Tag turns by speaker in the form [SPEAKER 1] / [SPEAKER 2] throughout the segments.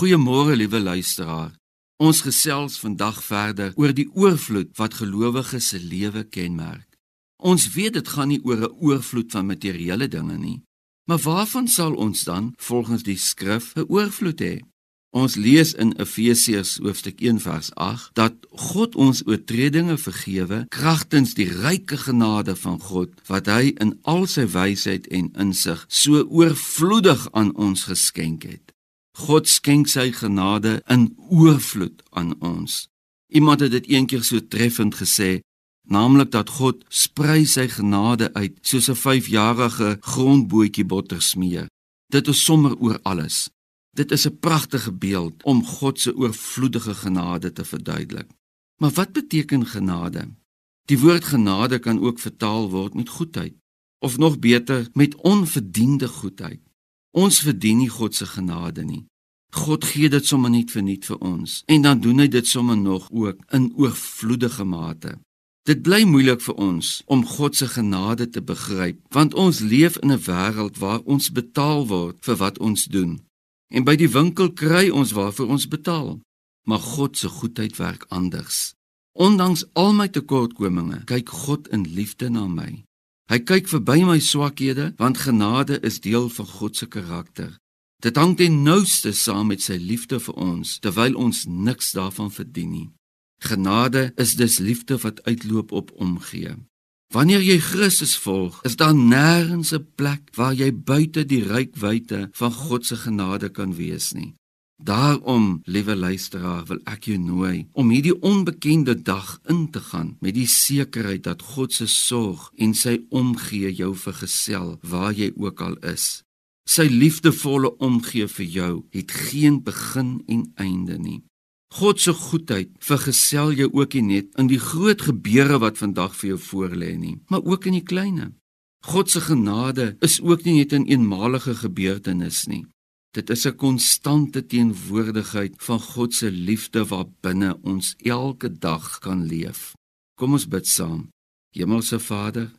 [SPEAKER 1] Goeiemôre liewe luisteraar. Ons gesels vandag verder oor die oorvloed wat gelowiges se lewe kenmerk. Ons weet dit gaan nie oor 'n oorvloed van materiële dinge nie, maar waarvan sal ons dan volgens die skrif 'n oorvloed hê? Ons lees in Efesiërs hoofstuk 1 vers 8 dat God ons oortredinge vergewe kragtens die ryke genade van God wat hy in al sy wysheid en insig so oorvloedig aan ons geskenk het. God skenk sy genade in oorvloed aan ons. Iemand het dit eendag so treffend gesê, naamlik dat God sprei sy genade uit soos 'n 5-jarige grondbootjie botter smeer. Dit is sommer oor alles. Dit is 'n pragtige beeld om God se oorvloedige genade te verduidelik. Maar wat beteken genade? Die woord genade kan ook vertaal word met goedheid of nog beter met onverdiende goedheid. Ons verdien nie God se genade nie. God gee dit sommer net verniet vir ons en dan doen hy dit sommer nog ook in oorvloedige mate. Dit bly moeilik vir ons om God se genade te begryp want ons leef in 'n wêreld waar ons betaal word vir wat ons doen. En by die winkel kry ons waarvoor ons betaal. Maar God se goedheid werk anders. Ondanks al my tekortkominge, kyk God in liefde na my. Hy kyk verby my swakhede want genade is deel van God se karakter. Dit hang ten nouste saam met sy liefde vir ons terwyl ons niks daarvan verdien nie. Genade is dus liefde wat uitloop op omgee. Wanneer jy Christus volg, is daar nêrens 'n plek waar jy buite die rykwyte van God se genade kan wees nie. Daarom, liewe luisteraar, wil ek jou nooi om hierdie onbekende dag in te gaan met die sekerheid dat God se sorg en sy omgee jou vergesel waar jy ook al is. Sy liefdevolle omgee vir jou het geen begin en einde nie. God se goedheid vergesel jou ook nie net in die groot gebeure wat vandag vir jou voorlê nie, maar ook in die kleine. God se genade is ook nie net 'n een eenmalige gebeurtenis nie. Dit is 'n konstante teenwoordigheid van God se liefde wat binne ons elke dag kan leef. Kom ons bid saam. Hemelse Vader,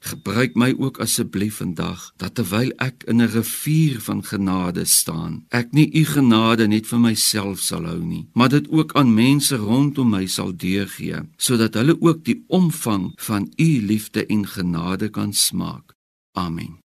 [SPEAKER 1] gebruik my ook asseblief vandag dat terwyl ek in 'n rivier van genade staan, ek nie u genade net vir myself sal hou nie, maar dit ook aan mense rondom my sal deurgee, sodat hulle ook die omvang van u liefde en genade kan smaak. Amen.